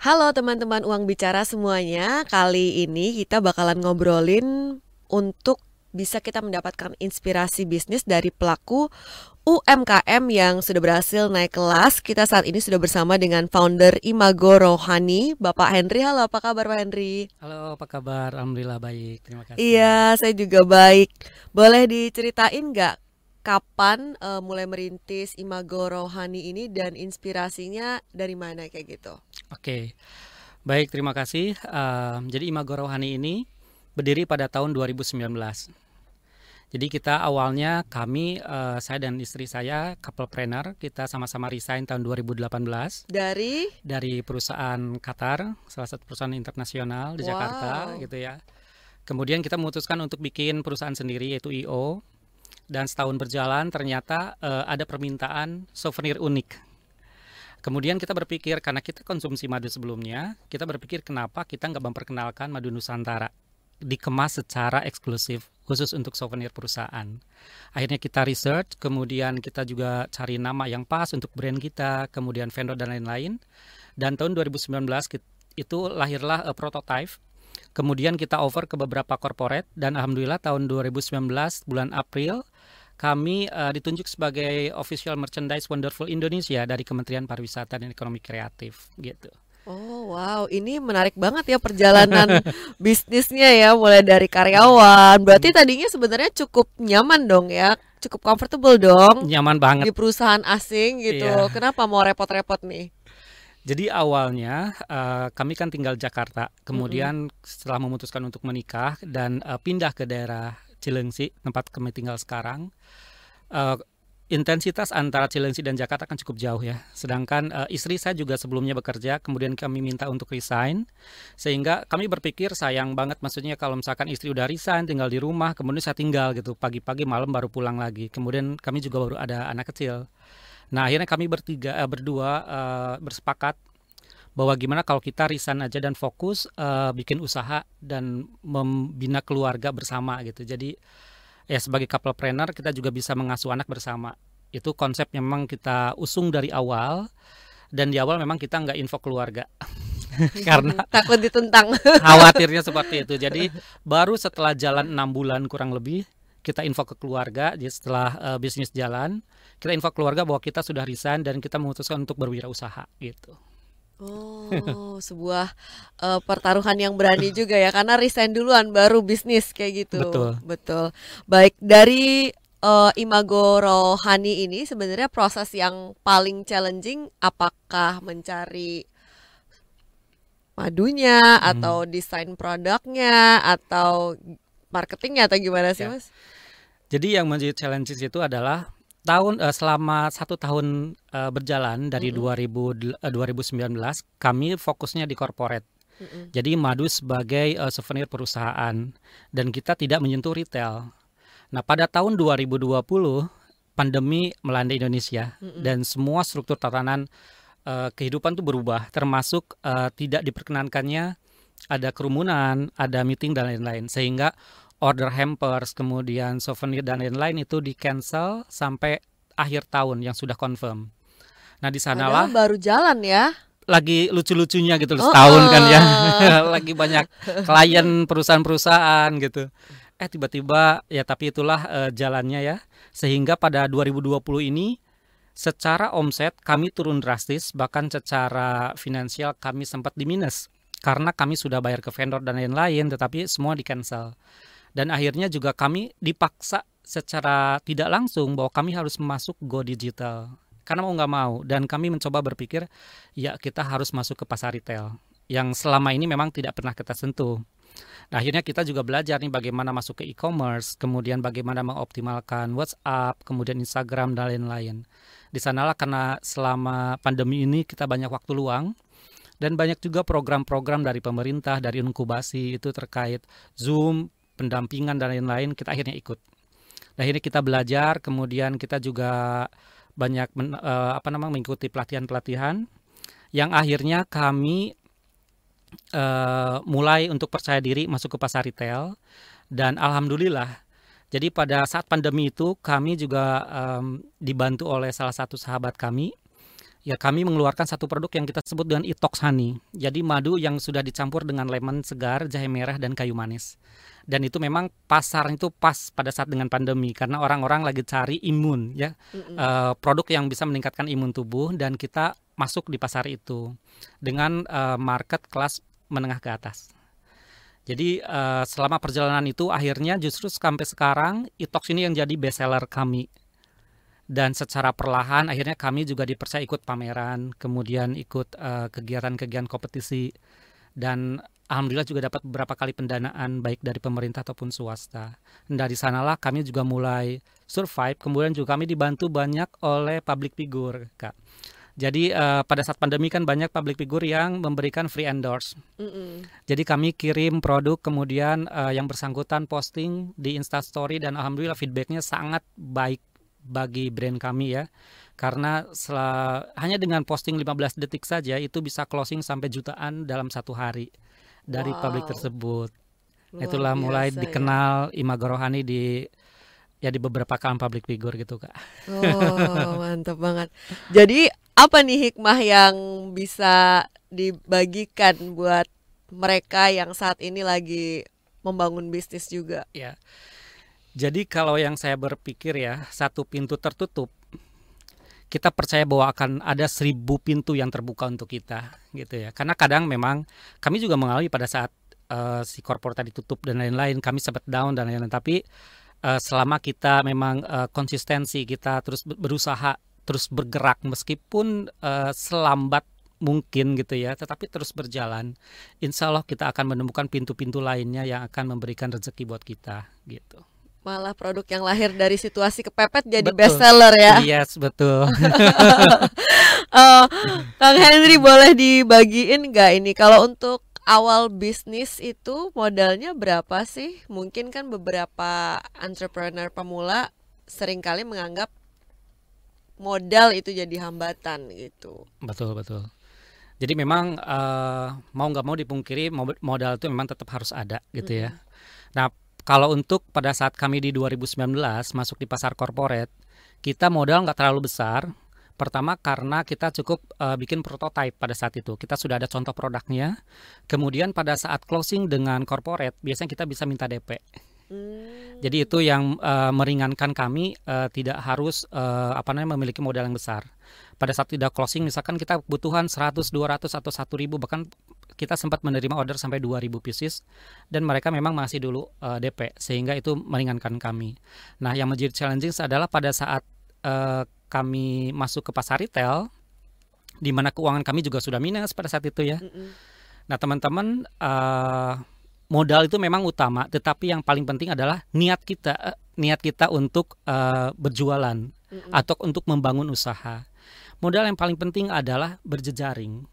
Halo teman-teman uang bicara semuanya. Kali ini kita bakalan ngobrolin untuk bisa kita mendapatkan inspirasi bisnis dari pelaku UMKM yang sudah berhasil naik kelas. Kita saat ini sudah bersama dengan founder Imago Rohani, Bapak Henry. Halo, apa kabar Pak Henry? Halo, apa kabar? Alhamdulillah baik. Terima kasih. Iya, saya juga baik. Boleh diceritain nggak kapan uh, mulai merintis Imago Rohani ini dan inspirasinya dari mana kayak gitu? Oke, baik terima kasih. Uh, jadi Imago Rohani ini berdiri pada tahun 2019. Jadi kita awalnya kami uh, saya dan istri saya couple planner kita sama-sama resign tahun 2018 dari dari perusahaan Qatar, salah satu perusahaan internasional di wow. Jakarta gitu ya. Kemudian kita memutuskan untuk bikin perusahaan sendiri yaitu IO dan setahun berjalan ternyata uh, ada permintaan souvenir unik. Kemudian kita berpikir karena kita konsumsi madu sebelumnya, kita berpikir kenapa kita nggak memperkenalkan madu Nusantara dikemas secara eksklusif khusus untuk souvenir perusahaan. Akhirnya kita research, kemudian kita juga cari nama yang pas untuk brand kita, kemudian vendor dan lain-lain. Dan tahun 2019 itu lahirlah a prototype. Kemudian kita over ke beberapa corporate dan alhamdulillah tahun 2019 bulan April kami uh, ditunjuk sebagai official merchandise Wonderful Indonesia dari Kementerian Pariwisata dan Ekonomi Kreatif gitu. Oh wow, ini menarik banget ya perjalanan bisnisnya ya, mulai dari karyawan. Berarti tadinya sebenarnya cukup nyaman dong ya, cukup comfortable dong. Nyaman banget. Di perusahaan asing gitu. Iya. Kenapa mau repot-repot nih? Jadi awalnya uh, kami kan tinggal Jakarta, kemudian mm -hmm. setelah memutuskan untuk menikah dan uh, pindah ke daerah Cilengsi, tempat kami tinggal sekarang. Uh, intensitas antara Cilengsi dan Jakarta kan cukup jauh ya. Sedangkan uh, istri saya juga sebelumnya bekerja, kemudian kami minta untuk resign, sehingga kami berpikir sayang banget, maksudnya kalau misalkan istri udah resign, tinggal di rumah, kemudian saya tinggal gitu, pagi-pagi malam baru pulang lagi. Kemudian kami juga baru ada anak kecil. Nah akhirnya kami bertiga, uh, berdua uh, bersepakat bahwa gimana kalau kita resign aja dan fokus uh, bikin usaha dan membina keluarga bersama gitu. Jadi ya sebagai couple planner kita juga bisa mengasuh anak bersama. Itu konsep yang memang kita usung dari awal dan di awal memang kita nggak info keluarga. karena takut ditentang. khawatirnya seperti itu. Jadi baru setelah jalan enam bulan kurang lebih kita info ke keluarga. Jadi setelah uh, bisnis jalan, kita info keluarga bahwa kita sudah resign dan kita memutuskan untuk berwirausaha gitu. Oh, sebuah uh, pertaruhan yang berani juga ya karena resign duluan baru bisnis kayak gitu. Betul. Betul. Baik, dari uh, Imago Rohani ini sebenarnya proses yang paling challenging apakah mencari madunya hmm. atau desain produknya atau marketingnya atau gimana sih, ya. Mas? Jadi yang menjadi challenges itu adalah tahun uh, selama satu tahun uh, berjalan dari mm -hmm. 2000 uh, 2019 kami fokusnya di corporate. Mm -hmm. Jadi madu sebagai uh, souvenir perusahaan dan kita tidak menyentuh retail. Nah, pada tahun 2020 pandemi melanda Indonesia mm -hmm. dan semua struktur tatanan uh, kehidupan itu berubah termasuk uh, tidak diperkenankannya ada kerumunan, ada meeting dan lain-lain sehingga order hampers, kemudian souvenir dan lain-lain itu di cancel sampai akhir tahun yang sudah confirm. Nah di sanalah Padahal baru jalan ya. Lagi lucu-lucunya gitu oh, setahun kan ya, lagi banyak klien perusahaan-perusahaan gitu. Eh tiba-tiba ya tapi itulah uh, jalannya ya. Sehingga pada 2020 ini secara omset kami turun drastis bahkan secara finansial kami sempat di minus karena kami sudah bayar ke vendor dan lain-lain tetapi semua di cancel dan akhirnya juga kami dipaksa secara tidak langsung bahwa kami harus masuk go digital karena mau nggak mau dan kami mencoba berpikir ya kita harus masuk ke pasar retail yang selama ini memang tidak pernah kita sentuh. Nah, akhirnya kita juga belajar nih bagaimana masuk ke e-commerce, kemudian bagaimana mengoptimalkan WhatsApp, kemudian Instagram dan lain-lain. Di sanalah karena selama pandemi ini kita banyak waktu luang dan banyak juga program-program dari pemerintah, dari inkubasi itu terkait Zoom, pendampingan dan lain-lain kita akhirnya ikut. Nah, akhirnya kita belajar, kemudian kita juga banyak men, uh, apa namanya mengikuti pelatihan-pelatihan yang akhirnya kami uh, mulai untuk percaya diri masuk ke pasar retail dan alhamdulillah jadi pada saat pandemi itu kami juga um, dibantu oleh salah satu sahabat kami ya kami mengeluarkan satu produk yang kita sebut dengan Itox Honey. Jadi madu yang sudah dicampur dengan lemon segar, jahe merah dan kayu manis. Dan itu memang pasar itu pas pada saat dengan pandemi karena orang-orang lagi cari imun ya. Uh, produk yang bisa meningkatkan imun tubuh dan kita masuk di pasar itu dengan uh, market kelas menengah ke atas. Jadi uh, selama perjalanan itu akhirnya justru sampai sekarang Itox ini yang jadi best seller kami dan secara perlahan akhirnya kami juga dipercaya ikut pameran, kemudian ikut uh, kegiatan-kegiatan kompetisi dan alhamdulillah juga dapat beberapa kali pendanaan baik dari pemerintah ataupun swasta. Dan dari sanalah kami juga mulai survive, kemudian juga kami dibantu banyak oleh public figure, Kak. Jadi uh, pada saat pandemi kan banyak public figure yang memberikan free endorse. Mm -mm. Jadi kami kirim produk kemudian uh, yang bersangkutan posting di Instastory dan alhamdulillah feedbacknya sangat baik bagi brand kami ya karena setelah, hanya dengan posting 15 detik saja itu bisa closing sampai jutaan dalam satu hari dari wow. publik tersebut. Luar Itulah mulai ya. dikenal Ima Gorohani di ya di beberapa kalangan public figure gitu kak. Oh mantap banget. Jadi apa nih hikmah yang bisa dibagikan buat mereka yang saat ini lagi membangun bisnis juga? Ya. Jadi kalau yang saya berpikir ya satu pintu tertutup kita percaya bahwa akan ada seribu pintu yang terbuka untuk kita gitu ya karena kadang memang kami juga mengalami pada saat uh, si korporat tadi tutup dan lain-lain kami sempat down dan lain-lain tapi uh, selama kita memang uh, konsistensi kita terus berusaha terus bergerak meskipun uh, selambat mungkin gitu ya, tetapi terus berjalan. Insya Allah kita akan menemukan pintu-pintu lainnya yang akan memberikan rezeki buat kita gitu malah produk yang lahir dari situasi kepepet jadi betul. best seller ya. Yes, betul. uh, Kang Henry boleh dibagiin nggak ini kalau untuk awal bisnis itu modalnya berapa sih? Mungkin kan beberapa entrepreneur pemula sering kali menganggap modal itu jadi hambatan gitu. Betul, betul. Jadi memang uh, mau nggak mau dipungkiri modal itu memang tetap harus ada gitu mm -hmm. ya. Nah kalau untuk pada saat kami di 2019 masuk di pasar korporat, kita modal nggak terlalu besar. Pertama karena kita cukup uh, bikin prototype pada saat itu. Kita sudah ada contoh produknya. Kemudian pada saat closing dengan corporate, biasanya kita bisa minta DP. Hmm. Jadi itu yang uh, meringankan kami uh, tidak harus uh, apa namanya memiliki modal yang besar. Pada saat tidak closing misalkan kita kebutuhan 100, 200 atau 1000 bahkan kita sempat menerima order sampai 2000 pieces dan mereka memang masih dulu uh, eh, DP sehingga itu meringankan kami. Nah, yang menjadi challenging adalah pada saat uh, kami masuk ke pasar retail di mana keuangan kami juga sudah minus pada saat itu ya. Mm -hmm. Nah, teman-teman uh, modal itu memang utama, tetapi yang paling penting adalah niat kita uh, niat kita untuk uh, berjualan mm -hmm. atau untuk membangun usaha. Modal yang paling penting adalah berjejaring.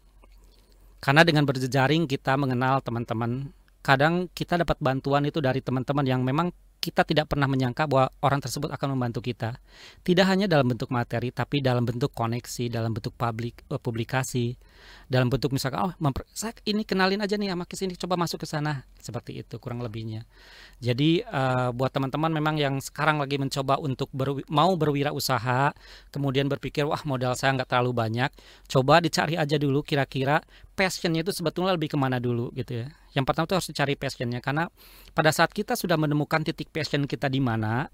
Karena dengan berjejaring kita mengenal teman-teman. Kadang kita dapat bantuan itu dari teman-teman yang memang kita tidak pernah menyangka bahwa orang tersebut akan membantu kita. Tidak hanya dalam bentuk materi, tapi dalam bentuk koneksi, dalam bentuk publik, uh, publikasi, dalam bentuk misalkan, oh, saya ini kenalin aja nih sama ke sini, coba masuk ke sana, seperti itu kurang lebihnya. Jadi uh, buat teman-teman memang yang sekarang lagi mencoba untuk ber, mau berwirausaha, kemudian berpikir wah modal saya nggak terlalu banyak, coba dicari aja dulu kira-kira passionnya itu sebetulnya lebih ke mana dulu gitu ya. Yang pertama itu harus dicari passionnya karena pada saat kita sudah menemukan titik passion kita di mana,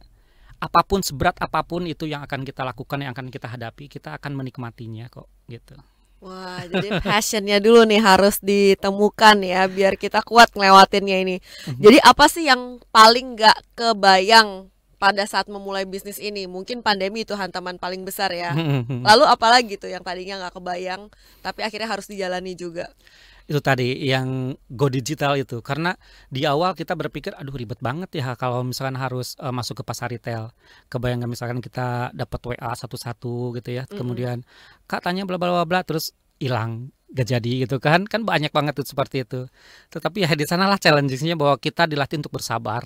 apa pun seberat apa pun itu yang akan kita lakukan yang akan kita hadapi, kita akan menikmatinya kok gitu. Wah, jadi passionnya dulu nih harus ditemukan ya biar kita kuat ngelewatinnya ini. Mhm. Jadi apa sih yang paling nggak kebayang pada saat memulai bisnis ini? Mungkin pandemi itu hantaman paling besar ya. Mhm. Lalu apalagi tuh yang tadinya nggak kebayang tapi akhirnya harus dijalani juga itu tadi yang go digital itu. Karena di awal kita berpikir aduh ribet banget ya kalau misalkan harus uh, masuk ke pasar retail. Kebayang misalkan kita dapat WA satu-satu gitu ya mm-hmm. kemudian kak tanya bla bla bla terus hilang gak jadi gitu kan. Kan banyak banget tuh seperti itu. Tetapi ya di sanalah challenge-nya bahwa kita dilatih untuk bersabar.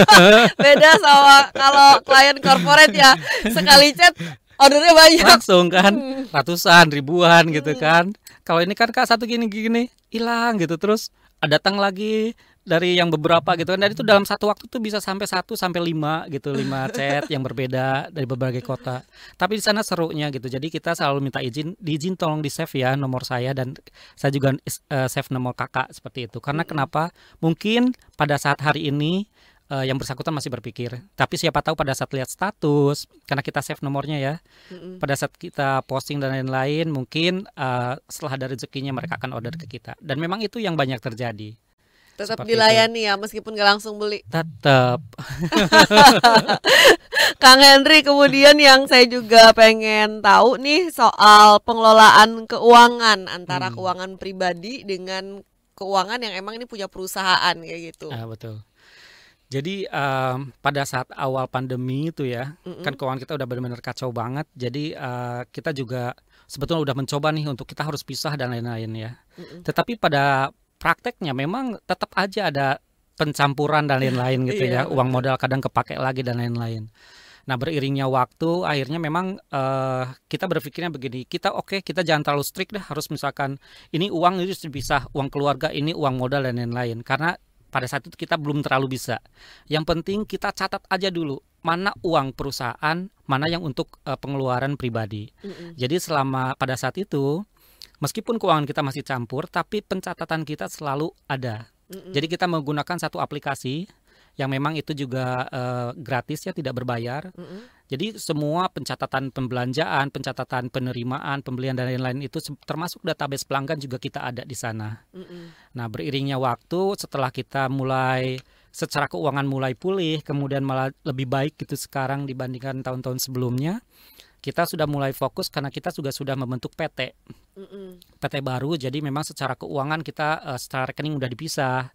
Beda sama kalau klien corporate ya. Sekali chat ordernya banyak. Langsung kan. Hmm. ratusan ribuan gitu hmm. kan. Kalau ini kan kak satu gini gini hilang gitu. Terus datang lagi dari yang beberapa gitu kan. Dan itu dalam satu waktu tuh bisa sampai satu sampai lima gitu lima chat yang berbeda dari berbagai kota. Tapi di sana serunya gitu. Jadi kita selalu minta izin diizin tolong di save ya nomor saya dan saya juga uh, save nomor kakak seperti itu. Karena kenapa? Mungkin pada saat hari ini uh, yang bersangkutan masih berpikir. Tapi siapa tahu pada saat lihat status, karena kita save nomornya ya, mm-hmm. pada saat kita posting dan lain-lain, mungkin uh, setelah ada rezekinya mereka akan order ke kita. Dan memang itu yang banyak terjadi. Tetap Seperti dilayani itu. ya, meskipun nggak langsung beli. Tetap. Kang Henry, kemudian yang saya juga pengen tahu nih soal pengelolaan keuangan antara hmm. keuangan pribadi dengan keuangan yang emang ini punya perusahaan kayak gitu. Ah, betul. Jadi um, pada saat awal pandemi itu ya, mm-hmm. kan keuangan kita udah benar-benar kacau banget. Jadi uh, kita juga sebetulnya udah mencoba nih untuk kita harus pisah dan lain-lain ya. Mm-hmm. Tetapi pada prakteknya memang tetap aja ada pencampuran dan lain-lain gitu ya. Uang modal kadang kepake lagi dan lain-lain. Nah beriringnya waktu, akhirnya memang uh, kita berpikirnya begini, kita oke okay, kita jangan terlalu strict deh, harus misalkan ini uang itu bisa uang keluarga, ini uang modal dan lain-lain. Karena pada saat itu kita belum terlalu bisa. Yang penting kita catat aja dulu mana uang perusahaan, mana yang untuk uh, pengeluaran pribadi. Mm -hmm. Jadi selama pada saat itu meskipun keuangan kita masih campur tapi pencatatan kita selalu ada. Mm -hmm. Jadi kita menggunakan satu aplikasi yang memang itu juga uh, gratis ya tidak berbayar. Mm -hmm. Jadi semua pencatatan pembelanjaan, pencatatan penerimaan, pembelian dan lain-lain itu termasuk database pelanggan juga kita ada di sana. Mm -hmm. Nah beriringnya waktu setelah kita mulai secara keuangan mulai pulih, kemudian malah lebih baik gitu sekarang dibandingkan tahun-tahun sebelumnya, kita sudah mulai fokus karena kita juga sudah membentuk PT. Mm -hmm. PT baru, jadi memang secara keuangan kita uh, secara rekening udah dipisah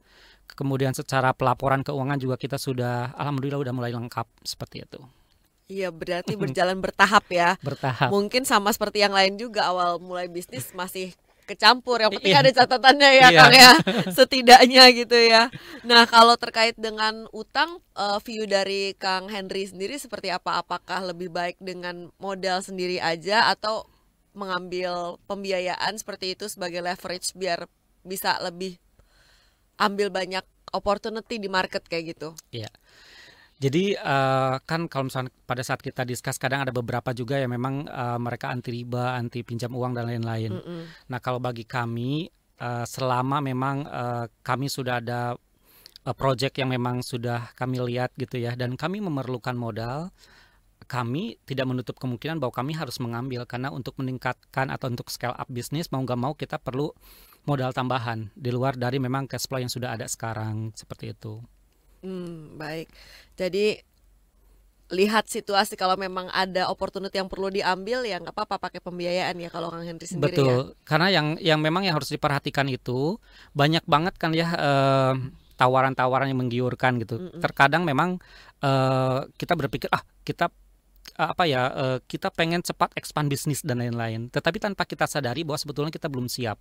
kemudian secara pelaporan keuangan juga kita sudah alhamdulillah udah mulai lengkap seperti itu. Iya berarti berjalan bertahap ya. Bertahap. Mungkin sama seperti yang lain juga awal mulai bisnis masih kecampur yang penting iya. ada catatannya ya iya. Kang ya setidaknya gitu ya. Nah kalau terkait dengan utang uh, view dari Kang Henry sendiri seperti apa? Apakah lebih baik dengan modal sendiri aja atau mengambil pembiayaan seperti itu sebagai leverage biar bisa lebih ambil banyak opportunity di market kayak gitu. Iya. Jadi uh, kan kalau misalnya pada saat kita diskus kadang ada beberapa juga yang memang uh, mereka anti riba, anti pinjam uang dan lain-lain. Mm -mm. Nah kalau bagi kami uh, selama memang uh, kami sudah ada uh, project yang memang sudah kami lihat gitu ya dan kami memerlukan modal, kami tidak menutup kemungkinan bahwa kami harus mengambil karena untuk meningkatkan atau untuk scale up bisnis mau nggak mau kita perlu modal tambahan di luar dari memang cash flow yang sudah ada sekarang seperti itu. Hmm, baik. Jadi lihat situasi kalau memang ada opportunity yang perlu diambil ya nggak apa-apa pakai pembiayaan ya kalau Kang Henry sendiri Betul. ya. Karena yang yang memang yang harus diperhatikan itu banyak banget kan ya eh, tawaran-tawaran yang menggiurkan gitu. Mm -mm. Terkadang memang uh, kita berpikir ah kita apa ya uh, kita pengen cepat expand bisnis dan lain-lain. Tetapi tanpa kita sadari bahwa sebetulnya kita belum siap.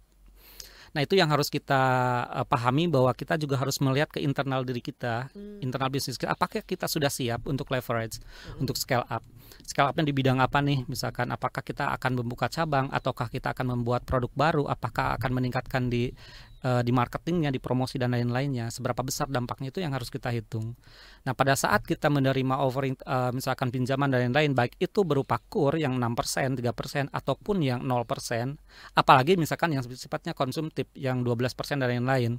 Nah itu yang harus kita uh, pahami bahwa kita juga harus melihat ke internal diri kita, hmm. internal bisnis kita. Apakah kita sudah siap untuk leverage, hmm. untuk scale up? Scale upnya di bidang apa nih? Misalkan apakah kita akan membuka cabang, ataukah kita akan membuat produk baru? Apakah akan meningkatkan di uh, di marketingnya, di promosi dan lain-lainnya, seberapa besar dampaknya itu yang harus kita hitung. Nah, pada saat kita menerima offering uh, misalkan pinjaman dan lain-lain baik itu berupa kur yang 6%, 3% ataupun yang 0%, apalagi misalkan yang sifatnya konsumtif yang 12% dan lain-lain.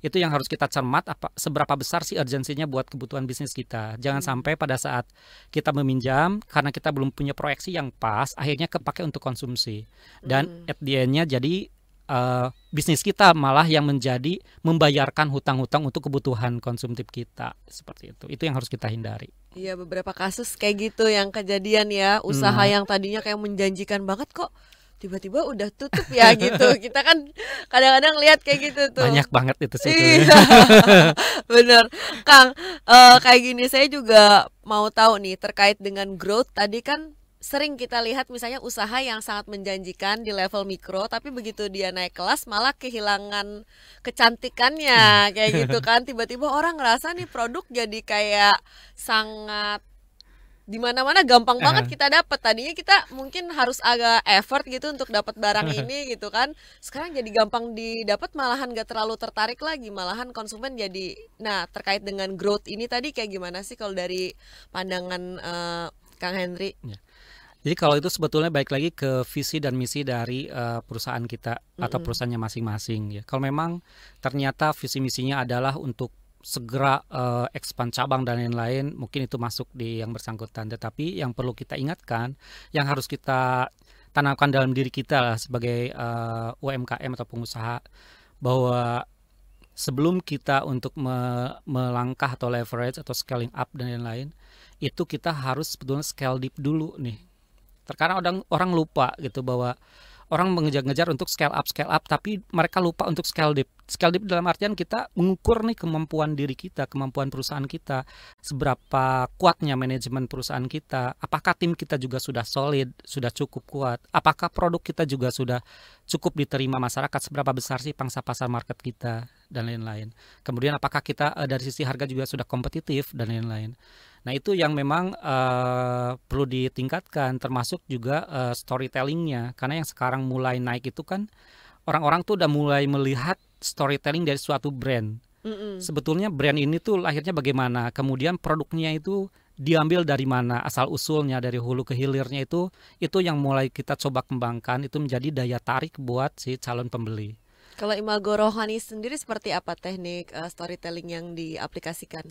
Itu yang harus kita cermat apa seberapa besar sih urgensinya buat kebutuhan bisnis kita. Jangan hmm. sampai pada saat kita meminjam karena kita belum punya proyeksi yang pas, akhirnya kepake untuk konsumsi. Dan hmm. at the end-nya jadi uh, bisnis kita malah yang menjadi membayarkan hutang-hutang untuk kebutuhan konsumtif kita. Seperti itu. Itu yang harus kita hindari. Iya beberapa kasus kayak gitu yang kejadian ya. Usaha hmm. yang tadinya kayak menjanjikan banget kok tiba-tiba udah tutup ya gitu. Kita kan kadang-kadang lihat kayak gitu tuh. Banyak banget itu sih iya. bener. Kang uh, kayak gini saya juga mau tahu nih terkait dengan growth tadi kan sering kita lihat misalnya usaha yang sangat menjanjikan di level mikro tapi begitu dia naik kelas malah kehilangan kecantikannya kayak gitu kan tiba-tiba orang ngerasa nih produk jadi kayak sangat di mana-mana gampang banget kita dapat. Tadinya kita mungkin harus agak effort gitu untuk dapat barang ini gitu kan. Sekarang jadi gampang didapat malahan gak terlalu tertarik lagi, malahan konsumen jadi nah terkait dengan growth ini tadi kayak gimana sih kalau dari pandangan uh, Kang Henry? Ya. Jadi kalau itu sebetulnya baik lagi ke visi dan misi dari uh, perusahaan kita mm -hmm. atau perusahaannya masing-masing ya. Kalau memang ternyata visi misinya adalah untuk segera uh, expand cabang dan lain-lain, mungkin itu masuk di yang bersangkutan. Tetapi yang perlu kita ingatkan, yang harus kita tanamkan dalam diri kita lah sebagai uh, eh, UMKM atau pengusaha bahwa sebelum kita untuk me melangkah atau leverage atau scaling up dan lain-lain, itu kita harus sebetulnya scale deep dulu nih terkadang orang orang lupa gitu bahwa orang mengejar-ngejar untuk scale up scale up tapi mereka lupa untuk scale deep scale deep dalam artian kita mengukur nih kemampuan diri kita kemampuan perusahaan kita seberapa kuatnya manajemen perusahaan kita apakah tim kita juga sudah solid sudah cukup kuat apakah produk kita juga sudah cukup diterima masyarakat seberapa besar sih pangsa pasar market kita dan lain-lain. Kemudian apakah kita eh, dari sisi harga juga sudah kompetitif dan lain-lain Nah itu yang memang uh, perlu ditingkatkan, termasuk juga uh, storytellingnya, karena yang sekarang mulai naik itu kan orang-orang tuh udah mulai melihat storytelling dari suatu brand. Mm-mm. Sebetulnya brand ini tuh lahirnya bagaimana, kemudian produknya itu diambil dari mana, asal usulnya dari hulu ke hilirnya itu, itu yang mulai kita coba kembangkan, itu menjadi daya tarik buat si calon pembeli. Kalau imago rohani sendiri seperti apa teknik uh, storytelling yang diaplikasikan?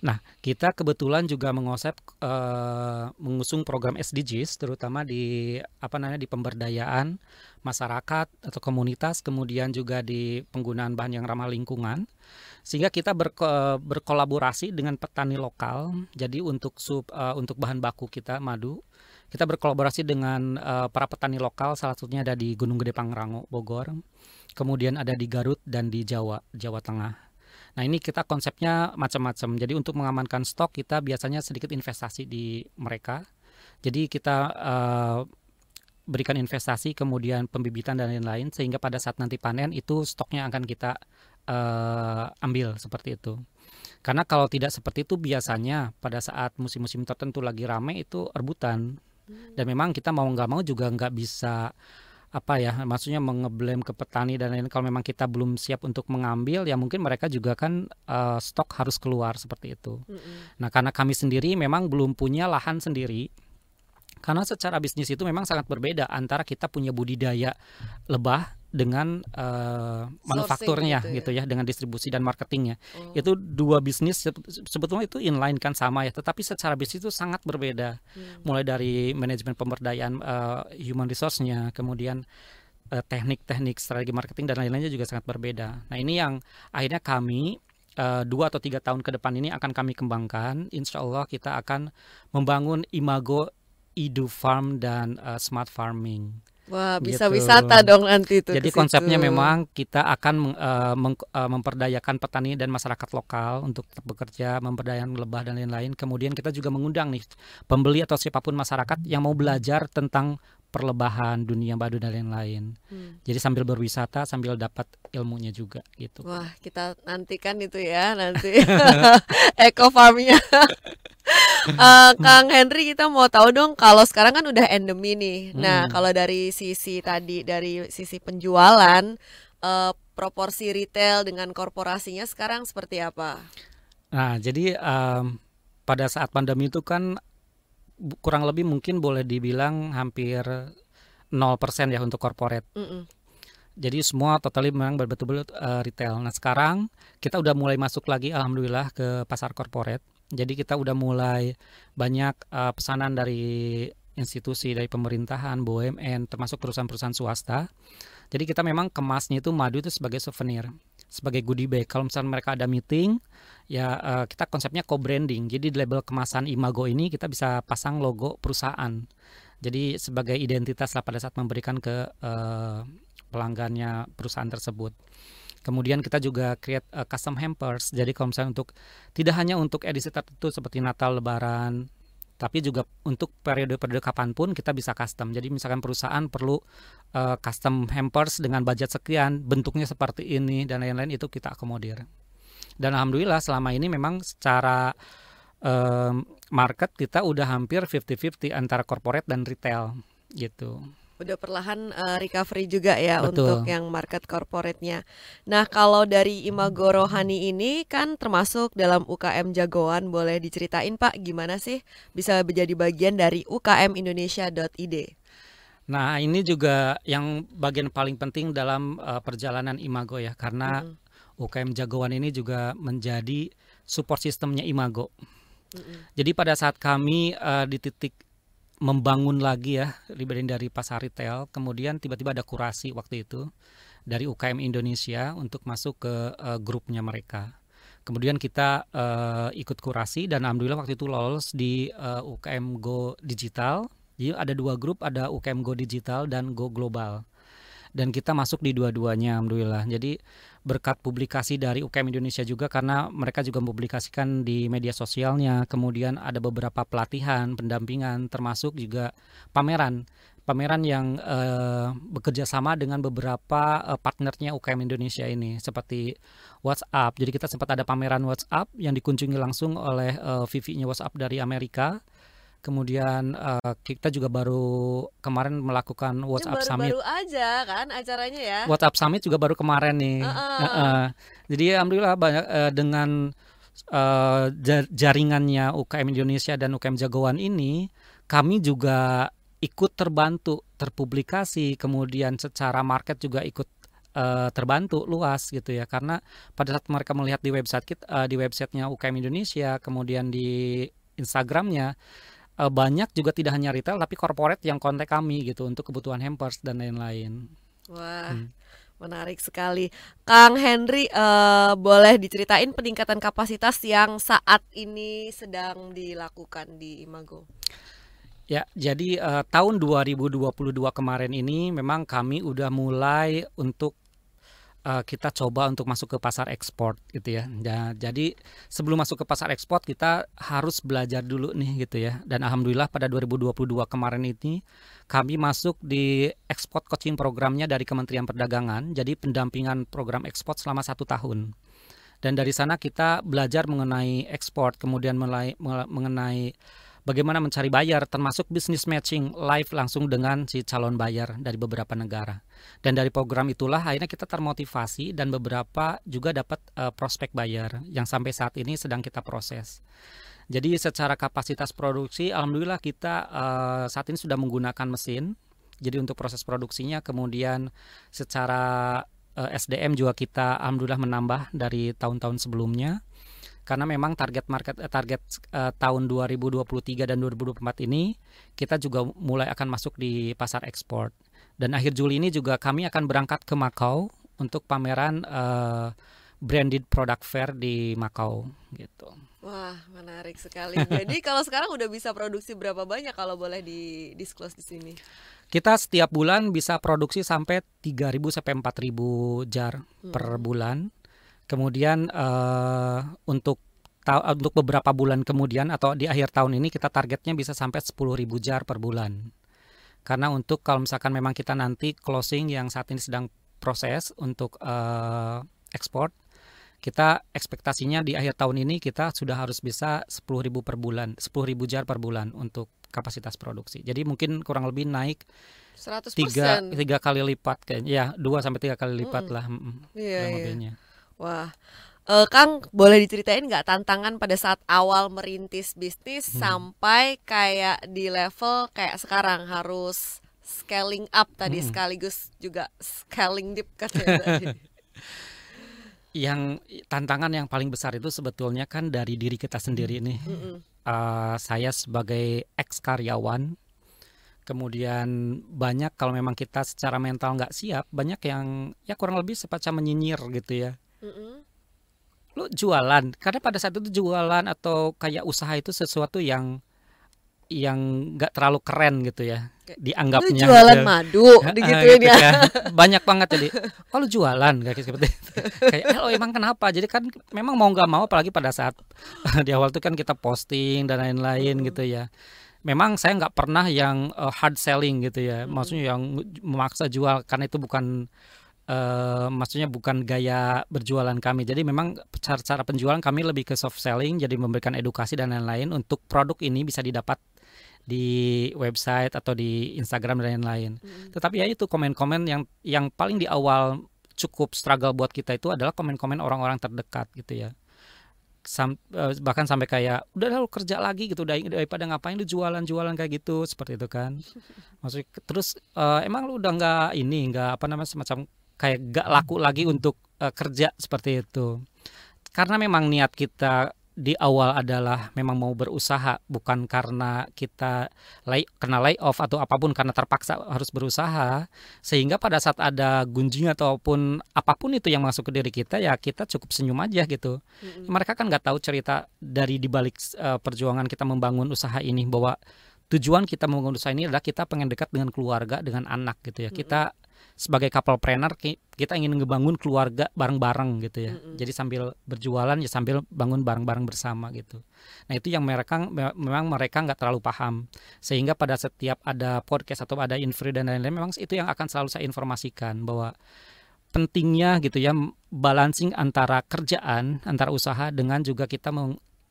Nah, kita kebetulan juga mengosep uh, mengusung program SDGs terutama di apa namanya di pemberdayaan masyarakat atau komunitas, kemudian juga di penggunaan bahan yang ramah lingkungan. Sehingga kita berko berkolaborasi dengan petani lokal. Jadi untuk sub uh, untuk bahan baku kita madu kita berkolaborasi dengan uh, para petani lokal salah satunya ada di Gunung Gede Pangrango Bogor kemudian ada di Garut dan di Jawa, Jawa Tengah. Nah ini kita konsepnya macam-macam. Jadi untuk mengamankan stok kita biasanya sedikit investasi di mereka. Jadi kita uh, berikan investasi, kemudian pembibitan dan lain-lain, sehingga pada saat nanti panen itu stoknya akan kita uh, ambil seperti itu. Karena kalau tidak seperti itu biasanya pada saat musim-musim tertentu lagi rame itu rebutan. Dan memang kita mau nggak mau juga nggak bisa apa ya maksudnya mengeblem ke petani dan lain kalau memang kita belum siap untuk mengambil ya mungkin mereka juga kan uh, stok harus keluar seperti itu. Mm-hmm. Nah karena kami sendiri memang belum punya lahan sendiri karena secara bisnis itu memang sangat berbeda antara kita punya budidaya lebah dengan uh, manufakturnya gitu ya. gitu ya dengan distribusi dan marketingnya oh. itu dua bisnis sebetulnya itu inline kan sama ya tetapi secara bisnis itu sangat berbeda hmm. mulai dari manajemen pemberdayaan uh, human resource-nya kemudian uh, teknik-teknik strategi marketing dan lain-lainnya juga sangat berbeda nah ini yang akhirnya kami uh, dua atau tiga tahun ke depan ini akan kami kembangkan insya Allah kita akan membangun imago Idu Farm dan uh, Smart Farming Wah, bisa gitu. wisata dong nanti itu. Jadi konsepnya memang kita akan uh, meng, uh, memperdayakan petani dan masyarakat lokal untuk bekerja, memperdayakan lebah dan lain-lain. Kemudian kita juga mengundang nih pembeli atau siapa pun masyarakat yang mau belajar tentang perlebahan dunia badu dan lain-lain. Hmm. Jadi sambil berwisata sambil dapat ilmunya juga gitu. Wah, kita nantikan itu ya nanti eco farmnya. uh, Kang Henry kita mau tahu dong kalau sekarang kan udah endemi nih. Nah, hmm. Nah kalau dari sisi tadi dari sisi penjualan uh, proporsi retail dengan korporasinya sekarang seperti apa? Nah jadi um, pada saat pandemi itu kan kurang lebih mungkin boleh dibilang hampir 0% ya untuk corporate. Mm -mm. Jadi semua totally memang betul-betul uh, retail. Nah sekarang kita udah mulai masuk lagi alhamdulillah ke pasar corporate jadi kita udah mulai banyak uh, pesanan dari institusi dari pemerintahan, BUMN, termasuk perusahaan-perusahaan swasta. Jadi kita memang kemasnya itu madu itu sebagai souvenir, sebagai goodie bag. Kalau misalnya mereka ada meeting, ya uh, kita konsepnya co-branding. Jadi di label kemasan Imago ini kita bisa pasang logo perusahaan. Jadi sebagai identitas lah pada saat memberikan ke uh, pelanggannya perusahaan tersebut. Kemudian kita juga create uh, custom hampers. Jadi kalau misalnya untuk tidak hanya untuk edisi tertentu seperti Natal, Lebaran, tapi juga untuk periode-periode kapan pun kita bisa custom. Jadi misalkan perusahaan perlu uh, custom hampers dengan budget sekian, bentuknya seperti ini dan lain-lain itu kita akomodir. Dan alhamdulillah selama ini memang secara um, market kita udah hampir 50-50 antara corporate dan retail gitu udah perlahan uh, recovery juga ya Betul. untuk yang market corporate-nya. Nah, kalau dari Imago Rohani ini kan termasuk dalam UKM jagoan, boleh diceritain Pak gimana sih bisa menjadi bagian dari ukmindonesia.id? Nah, ini juga yang bagian paling penting dalam uh, perjalanan Imago ya, karena mm -hmm. UKM jagoan ini juga menjadi support sistemnya Imago. Mm -hmm. Jadi pada saat kami uh, di titik membangun lagi ya dibanding dari pasar retail. Kemudian tiba-tiba ada kurasi waktu itu dari UKM Indonesia untuk masuk ke uh, grupnya mereka. Kemudian kita uh, ikut kurasi dan alhamdulillah waktu itu lolos di uh, UKM Go Digital. Jadi ada dua grup, ada UKM Go Digital dan Go Global. Dan kita masuk di dua-duanya alhamdulillah. Jadi berkat publikasi dari UKM Indonesia juga karena mereka juga mempublikasikan di media sosialnya. Kemudian ada beberapa pelatihan, pendampingan, termasuk juga pameran. Pameran yang uh, bekerja sama dengan beberapa uh, partnernya UKM Indonesia ini seperti WhatsApp. Jadi kita sempat ada pameran WhatsApp yang dikunjungi langsung oleh uh, VV-nya WhatsApp dari Amerika Kemudian uh, kita juga baru kemarin melakukan WhatsApp baru, Summit. Baru aja kan acaranya ya. WhatsApp Summit juga baru kemarin nih. Uh -uh. Uh -uh. Jadi alhamdulillah banyak uh, dengan uh, jaringannya UKM Indonesia dan UKM Jagoan ini, kami juga ikut terbantu terpublikasi, kemudian secara market juga ikut uh, terbantu luas gitu ya karena pada saat mereka melihat di website kita uh, di websitenya UKM Indonesia kemudian di Instagramnya uh, banyak juga tidak hanya retail tapi corporate yang kontak kami gitu untuk kebutuhan hampers dan lain-lain. Wah. Hmm. Menarik sekali, Kang Henry. Uh, boleh diceritain peningkatan kapasitas yang saat ini sedang dilakukan di Imago? Ya, jadi uh, tahun 2022 kemarin ini memang kami udah mulai untuk uh, kita coba untuk masuk ke pasar ekspor gitu ya. Nah, jadi sebelum masuk ke pasar ekspor kita harus belajar dulu nih gitu ya. Dan alhamdulillah pada 2022 kemarin ini kami masuk di ekspor coaching programnya dari Kementerian Perdagangan. Jadi pendampingan program ekspor selama satu tahun. Dan dari sana kita belajar mengenai ekspor, kemudian mulai mengenai bagaimana mencari bayar termasuk bisnis matching live langsung dengan si calon bayar dari beberapa negara. Dan dari program itulah akhirnya kita termotivasi dan beberapa juga dapat uh, prospek bayar yang sampai saat ini sedang kita proses. Jadi secara kapasitas produksi alhamdulillah kita uh, saat ini sudah menggunakan mesin. Jadi untuk proses produksinya kemudian secara eh, SDM juga kita alhamdulillah menambah dari tahun-tahun sebelumnya karena memang target market eh, target uh, tahun 2023 dan 2024 ini kita juga mulai akan masuk di pasar ekspor dan akhir Juli ini juga kami akan berangkat ke Makau untuk pameran uh, branded product fair di Makau gitu. Wah, menarik sekali. Jadi kalau sekarang udah bisa produksi berapa banyak kalau boleh di disclose di sini? Kita setiap bulan bisa produksi sampai 3.000 sampai 4.000 jar hmm. per bulan Kemudian uh, untuk untuk beberapa bulan kemudian atau di akhir tahun ini kita targetnya bisa sampai 10.000 jar per bulan. Karena untuk kalau misalkan memang kita nanti closing yang saat ini sedang proses untuk uh, ekspor, kita ekspektasinya di akhir tahun ini kita sudah harus bisa 10.000 per bulan, 10.000 jar per bulan untuk kapasitas produksi. Jadi mungkin kurang lebih naik 100%. tiga tiga kali lipat kayaknya, ya dua sampai tiga kali lipat mm -mm. lah. Iya, iya. Wah, uh, Kang boleh diceritain nggak tantangan pada saat awal merintis bisnis hmm. sampai kayak di level kayak sekarang harus scaling up tadi hmm. sekaligus juga scaling deep katanya tadi. Yang tantangan yang paling besar itu sebetulnya kan dari diri kita sendiri nih. Hmm. Uh, saya sebagai ex karyawan kemudian banyak kalau memang kita secara mental nggak siap banyak yang ya kurang lebih semacam menyinyir gitu ya mm Lu jualan, karena pada saat itu jualan atau kayak usaha itu sesuatu yang yang nggak terlalu keren gitu ya dianggapnya lu jualan gitu. madu digituin gitu ya. ya banyak banget jadi kalau oh, jualan kayak seperti itu kayak eh, lo emang kenapa jadi kan memang mau nggak mau apalagi pada saat di awal itu kan kita posting dan lain-lain hmm. gitu ya memang saya nggak pernah yang uh, hard selling gitu ya hmm. maksudnya yang memaksa jual karena itu bukan uh, maksudnya bukan gaya berjualan kami. Jadi memang cara cara penjualan kami lebih ke soft selling, jadi memberikan edukasi dan lain-lain untuk produk ini bisa didapat di website atau di Instagram dan lain-lain. Hmm. Tetapi ya itu komen-komen yang yang paling di awal cukup struggle buat kita itu adalah komen-komen orang-orang terdekat gitu ya. Sam, uh, bahkan sampai kayak udah lu kerja lagi gitu daripada ngapain lu jualan-jualan kayak gitu seperti itu kan maksudnya terus uh, emang lu udah nggak ini nggak apa namanya semacam kayak gak laku lagi untuk uh, kerja seperti itu karena memang niat kita di awal adalah memang mau berusaha bukan karena kita lay, kena lay off atau apa pun karena terpaksa harus berusaha sehingga pada saat ada gunjing ataupun apa pun itu yang masuk ke diri kita ya kita cukup senyum aja gitu mm-hmm. mereka kan nggak tahu cerita dari dibalik uh, perjuangan kita membangun usaha ini bahwa tujuan kita membangun usaha ini adalah kita pengen dekat dengan keluarga dengan anak gitu ya mm-hmm. kita sebagai couple planner kita ingin ngebangun keluarga bareng-bareng gitu ya. Mm-hmm. Jadi sambil berjualan ya sambil bangun bareng-bareng bersama gitu. Nah itu yang mereka memang mereka nggak terlalu paham sehingga pada setiap ada podcast atau ada info dan lain-lain memang itu yang akan selalu saya informasikan bahwa pentingnya gitu ya balancing antara kerjaan antara usaha dengan juga kita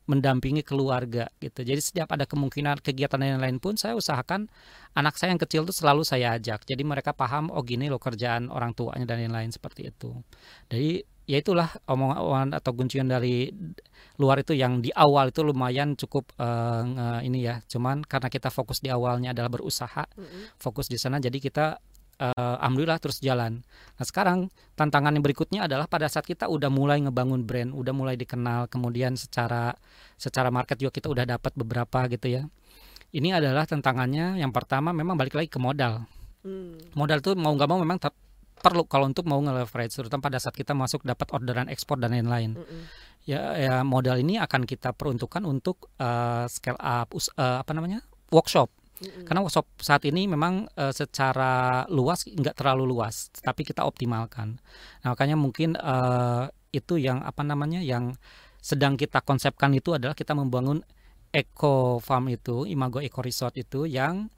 mendampingi keluarga gitu. Jadi setiap ada kemungkinan kegiatan yang lain pun saya usahakan anak saya yang kecil itu selalu saya ajak. Jadi mereka paham oh gini loh kerjaan orang tuanya dan lain-lain seperti itu. Jadi ya itulah omongan atau kuncian dari luar itu yang di awal itu lumayan cukup uh, ini ya. Cuman karena kita fokus di awalnya adalah berusaha, mm -hmm. fokus di sana jadi kita uh, alhamdulillah terus jalan. Nah sekarang tantangan yang berikutnya adalah pada saat kita udah mulai ngebangun brand, udah mulai dikenal, kemudian secara secara market juga kita udah dapat beberapa gitu ya. Ini adalah tantangannya yang pertama memang balik lagi ke modal. Hmm. Modal tuh mau nggak mau memang perlu kalau untuk mau nge-leverage terutama pada saat kita masuk dapat orderan ekspor dan lain-lain. Mm -mm. Ya, ya modal ini akan kita peruntukkan untuk uh, scale up uh, apa namanya? workshop hmm Karena workshop saat ini memang uh, secara luas nggak terlalu luas, tapi kita optimalkan. Nah, makanya mungkin uh, itu yang apa namanya yang sedang kita konsepkan itu adalah kita membangun eco farm itu, Imago Eco Resort itu yang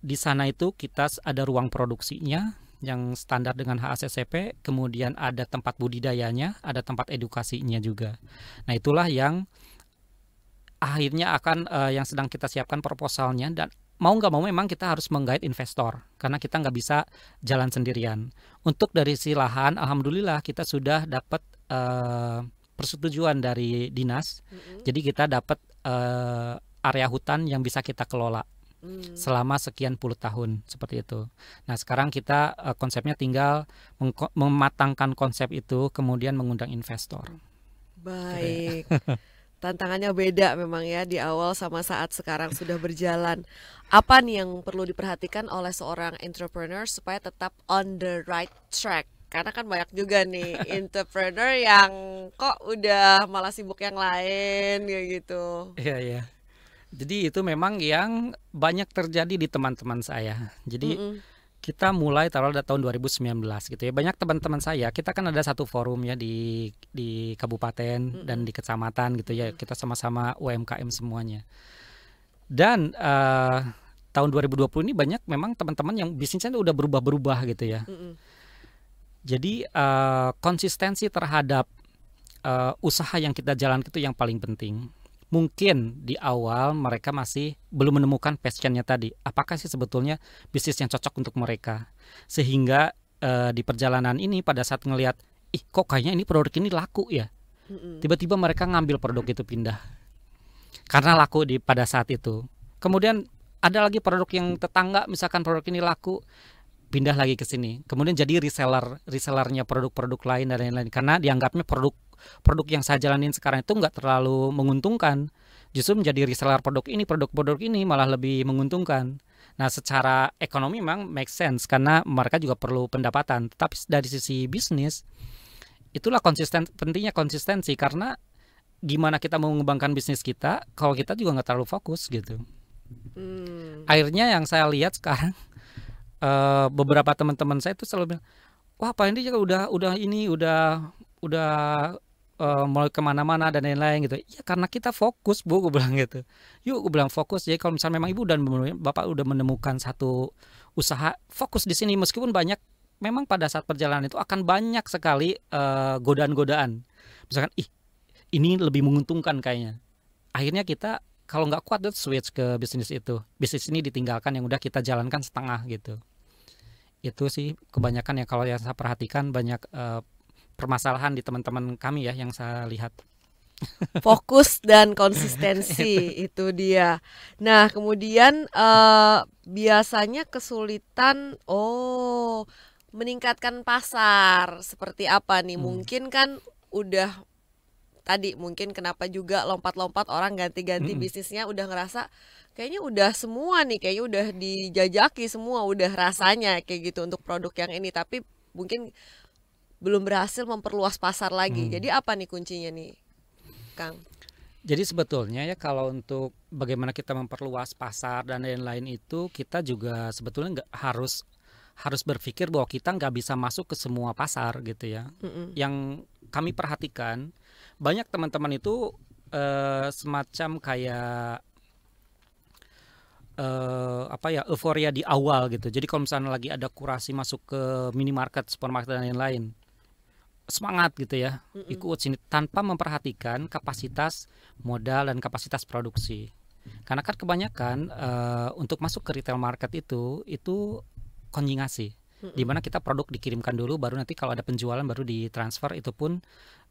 di sana itu kita ada ruang produksinya yang standar dengan HACCP, kemudian ada tempat budidayanya, ada tempat edukasinya juga. Nah, itulah yang akhirnya akan uh, yang sedang kita siapkan proposalnya dan mau nggak mau memang kita harus menggait investor karena kita nggak bisa jalan sendirian. Untuk dari si lahan, alhamdulillah kita sudah dapat uh, persetujuan dari dinas. Mm-hmm. Jadi kita dapat uh, area hutan yang bisa kita kelola mm. selama sekian puluh tahun seperti itu. Nah sekarang kita uh, konsepnya tinggal mematangkan konsep itu, kemudian mengundang investor. Baik. tantangannya beda memang ya di awal sama saat sekarang sudah berjalan. Apa nih yang perlu diperhatikan oleh seorang entrepreneur supaya tetap on the right track? Karena kan banyak juga nih entrepreneur yang kok udah malah sibuk yang lain ya gitu. Iya iya. Jadi itu memang yang banyak terjadi di teman-teman saya. Jadi mm -mm kita mulai taruh dari tahun 2019 gitu ya. Banyak teman-teman saya, kita kan ada satu forum ya di di kabupaten mm -hmm. dan di kecamatan gitu ya. Kita sama-sama UMKM semuanya. Dan uh, tahun 2020 ini banyak memang teman-teman yang bisnisnya udah berubah-berubah gitu ya. Mm -hmm. Jadi uh, konsistensi terhadap uh, usaha yang kita jalan itu yang paling penting mungkin di awal mereka masih belum menemukan passionnya tadi. Apakah sih sebetulnya bisnis yang cocok untuk mereka? Sehingga uh, di perjalanan ini pada saat ngelihat, ih kok kayaknya ini produk ini laku ya. Tiba-tiba mereka ngambil produk itu pindah. Karena laku di pada saat itu. Kemudian ada lagi produk yang tetangga misalkan produk ini laku pindah lagi ke sini. Kemudian jadi reseller, resellernya produk-produk lain dan lain-lain karena dianggapnya produk produk yang saya jalanin sekarang itu nggak terlalu menguntungkan. Justru menjadi reseller produk ini, produk-produk ini malah lebih menguntungkan. Nah, secara ekonomi memang make sense karena mereka juga perlu pendapatan. Tapi dari sisi bisnis, itulah konsisten pentingnya konsistensi karena gimana kita mau mengembangkan bisnis kita kalau kita juga nggak terlalu fokus gitu. Hmm. Akhirnya yang saya lihat sekarang uh, beberapa teman-teman saya itu selalu bilang, wah Pak Hendy juga udah udah ini udah udah uh, mulai ke mana-mana dan lain-lain gitu. Ya karena kita fokus bu, gue bilang gitu. Yuk gue bilang fokus. Jadi kalau misalnya memang ibu dan bapak udah menemukan satu usaha, fokus di sini meskipun banyak memang pada saat perjalanan itu akan banyak sekali uh, godaan-godaan. Misalkan ih ini lebih menguntungkan kayaknya. Akhirnya kita kalau nggak kuat tuh switch ke bisnis itu. Bisnis ini ditinggalkan yang udah kita jalankan setengah gitu. Itu sih kebanyakan ya kalau yang saya perhatikan banyak uh, permasalahan di teman-teman kami ya yang saya lihat. Fokus dan konsistensi itu dia. Nah kemudian uh, biasanya kesulitan oh meningkatkan pasar seperti apa nih? Hmm. Mungkin kan udah tadi mungkin kenapa juga lompat-lompat orang ganti-ganti hmm. bisnisnya udah ngerasa kayaknya udah semua nih kayaknya udah dijajaki semua udah rasanya kayak gitu untuk produk yang ini tapi mungkin belum berhasil memperluas pasar lagi. Hmm. Jadi apa nih kuncinya nih, Kang? Jadi sebetulnya ya kalau untuk bagaimana kita memperluas pasar dan lain-lain itu kita juga sebetulnya nggak harus harus berpikir bahwa kita nggak bisa masuk ke semua pasar gitu ya. Mm -mm. Yang kami perhatikan banyak teman-teman itu uh, semacam kayak uh, apa ya euforia di awal gitu. Jadi kalau misalnya lagi ada kurasi masuk ke minimarket, supermarket dan lain-lain, semangat gitu ya, mm -mm. ikut sini tanpa memperhatikan kapasitas modal dan kapasitas produksi. Karena kan kebanyakan uh, untuk masuk ke retail market itu itu konjingasi. Mm -mm. Di mana kita produk dikirimkan dulu, baru nanti kalau ada penjualan baru ditransfer itu pun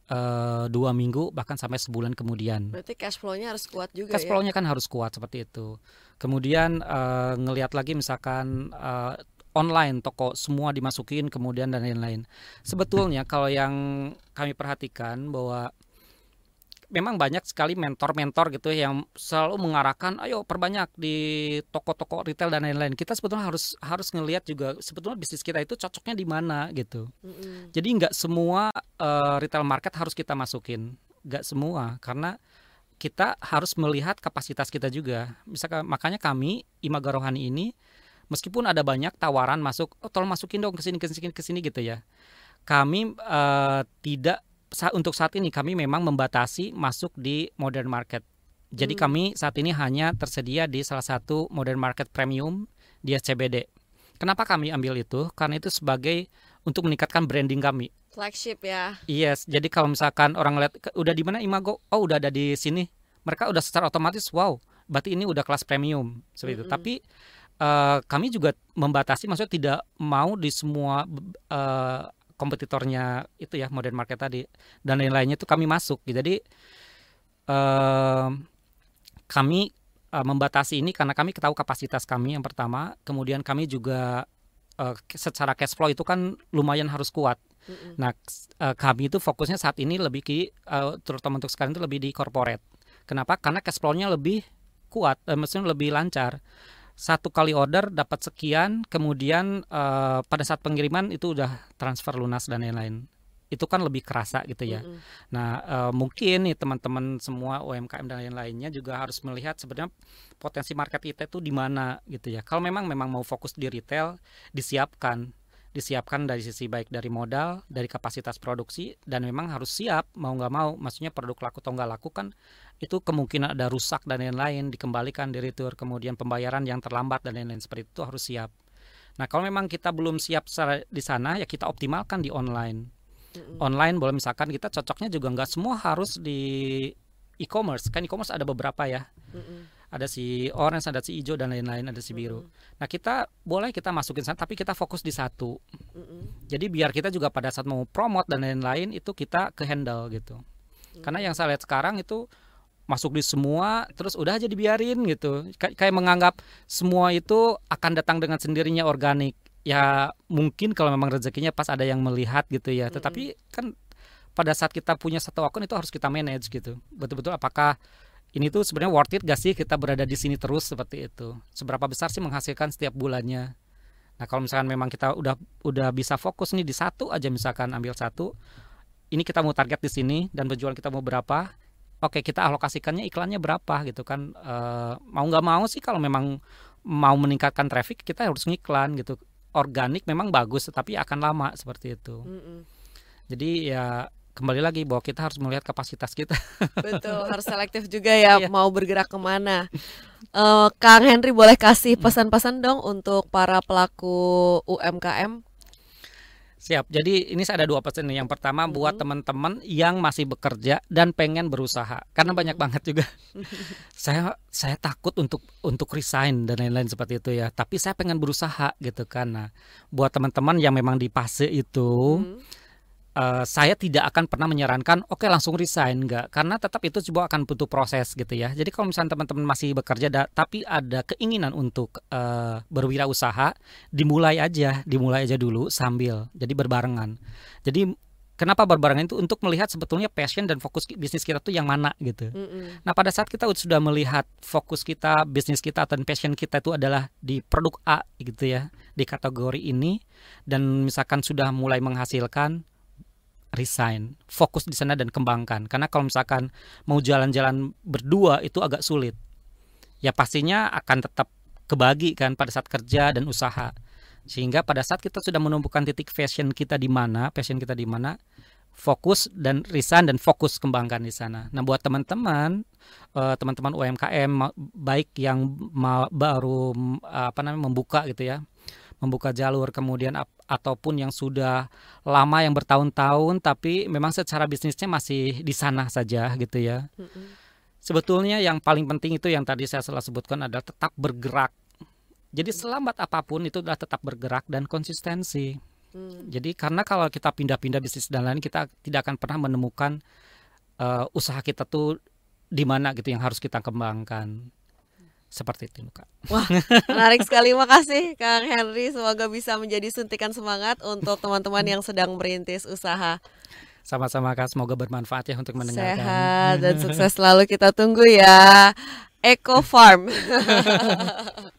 uh, dua minggu bahkan sampai sebulan kemudian. Berarti cash flow-nya harus kuat juga cash flow-nya ya? kan harus kuat seperti itu. Kemudian uh, ngelihat lagi misalkan uh, online toko semua dimasukin kemudian dan lain-lain. Sebetulnya kalau yang kami perhatikan bahwa memang banyak sekali mentor-mentor gitu yang selalu mengarahkan ayo perbanyak di toko-toko retail dan lain-lain. Kita sebetulnya harus harus ngelihat juga sebetulnya bisnis kita itu cocoknya di mana gitu. Mm-hmm. Jadi nggak semua uh, retail market harus kita masukin, nggak semua karena kita harus melihat kapasitas kita juga. Misalkan makanya kami Imaga Rohani ini meskipun ada banyak tawaran masuk, oh tolong masukin dong ke sini ke sini ke sini gitu ya. Kami uh, tidak untuk saat ini kami memang membatasi masuk di modern market. Jadi hmm. kami saat ini hanya tersedia di salah satu modern market premium di SCBD. Kenapa kami ambil itu? Karena itu sebagai untuk meningkatkan branding kami. Flagship ya. Yes, jadi kalau misalkan orang lihat udah di mana Imago, oh udah ada di sini, mereka udah secara otomatis wow, berarti ini udah kelas premium seperti -hmm. itu. Tapi uh, kami juga membatasi, maksudnya tidak mau di semua uh, kompetitornya itu ya modern market tadi dan lain-lainnya itu kami masuk. Jadi uh, kami uh, membatasi ini karena kami tahu kapasitas kami yang pertama. Kemudian kami juga uh, secara cash flow itu kan lumayan harus kuat. Nah uh, kami itu fokusnya saat ini lebih ke uh, terutama untuk sekarang itu lebih di corporate. Kenapa? Karena cash flow-nya lebih kuat uh, maksudnya lebih lancar satu kali order dapat sekian, kemudian uh, pada saat pengiriman itu udah transfer lunas dan lain-lain. Itu kan lebih kerasa gitu ya. Mm -hmm. Nah, uh, mungkin nih teman-teman semua UMKM dan lain-lainnya juga harus melihat sebenarnya potensi market kita itu di mana gitu ya. Kalau memang memang mau fokus di retail, disiapkan disiapkan dari sisi baik dari modal, dari kapasitas produksi dan memang harus siap mau nggak mau, maksudnya produk laku atau nggak laku kan itu kemungkinan ada rusak dan lain-lain dikembalikan di retur, kemudian pembayaran yang terlambat dan lain-lain seperti itu harus siap. Nah kalau memang kita belum siap di sana ya kita optimalkan di online. Online boleh misalkan kita cocoknya juga nggak semua harus di e-commerce kan e-commerce ada beberapa ya. Ada si orange, ada si hijau dan lain-lain, ada si biru. Mm-hmm. Nah kita boleh kita masukin sana, tapi kita fokus di satu. Mm-hmm. Jadi biar kita juga pada saat mau promote dan lain-lain itu kita ke handle gitu. Mm-hmm. Karena yang saya lihat sekarang itu masuk di semua, terus udah aja dibiarin gitu. Kay kayak menganggap semua itu akan datang dengan sendirinya organik. Ya mungkin kalau memang rezekinya pas ada yang melihat gitu ya. Tetapi kan pada saat kita punya satu akun itu harus kita manage gitu. Betul-betul apakah ini tuh sebenarnya worth it gak sih kita berada di sini terus seperti itu? Seberapa besar sih menghasilkan setiap bulannya? Nah kalau misalkan memang kita udah udah bisa fokus nih di satu aja misalkan ambil satu, ini kita mau target di sini dan penjualan kita mau berapa? Oke kita alokasikannya iklannya berapa gitu kan? E, mau nggak mau sih kalau memang mau meningkatkan traffic kita harus ngiklan gitu. Organik memang bagus tapi akan lama seperti itu. Mm -mm. Jadi ya kembali lagi bahwa kita harus melihat kapasitas kita. Betul, harus selektif juga ya iya. mau bergerak ke mana. Uh, Kang Henry boleh kasih pesan-pesan dong untuk para pelaku UMKM? Siap. Jadi ini saya ada dua pesan nih. Yang pertama Mhm. buat teman-teman yang masih bekerja dan pengen berusaha. Karena banyak banget juga. saya saya takut untuk untuk resign dan lain-lain seperti itu ya. Tapi saya pengen berusaha gitu kan. Nah, buat teman-teman yang memang di fase itu Hmm. Eh, saya tidak akan pernah menyarankan oke langsung resign enggak karena tetap itu juga akan butuh proses gitu ya. Jadi kalau misalnya teman-teman masih bekerja da- tapi ada keinginan untuk eh, berwirausaha, dimulai aja, dimulai aja dulu sambil jadi berbarengan. Jadi kenapa berbarengan itu untuk melihat sebetulnya passion dan fokus bisnis kita tuh yang mana gitu. Mm-mm. Nah, pada saat kita sudah melihat fokus kita, bisnis kita dan passion kita itu adalah di produk A gitu ya, di kategori ini dan misalkan sudah mulai menghasilkan resign, fokus di sana dan kembangkan. Karena kalau misalkan mau jalan-jalan berdua itu agak sulit. Ya pastinya akan tetap kebagi kan pada saat kerja dan usaha. Sehingga pada saat kita sudah menumbuhkan titik passion kita di mana, passion kita di mana, fokus dan resign dan fokus kembangkan di sana. Nah, buat teman-teman eh, teman-teman UMKM baik yang baru apa namanya membuka gitu ya. Membuka jalur kemudian ataupun yang sudah lama yang bertahun-tahun tapi memang secara bisnisnya masih di sana saja gitu ya. Sebetulnya yang paling penting itu yang tadi saya salah sebutkan adalah tetap bergerak. Jadi selambat apa pun itu adalah tetap bergerak dan konsistensi. Hmm. Jadi karena kalau kita pindah-pindah bisnis dan lain kita tidak akan pernah menemukan eh, usaha kita tuh di mana gitu yang harus kita kembangkan. Seperti itu Kak. Menarik sekali, makasih Kang Henry. Semoga bisa menjadi suntikan semangat untuk teman-teman yang sedang merintis usaha. Sama-sama Kak, semoga bermanfaat ya untuk mendengarkan. Sehat dan sukses selalu kita tunggu ya. Eco Farm.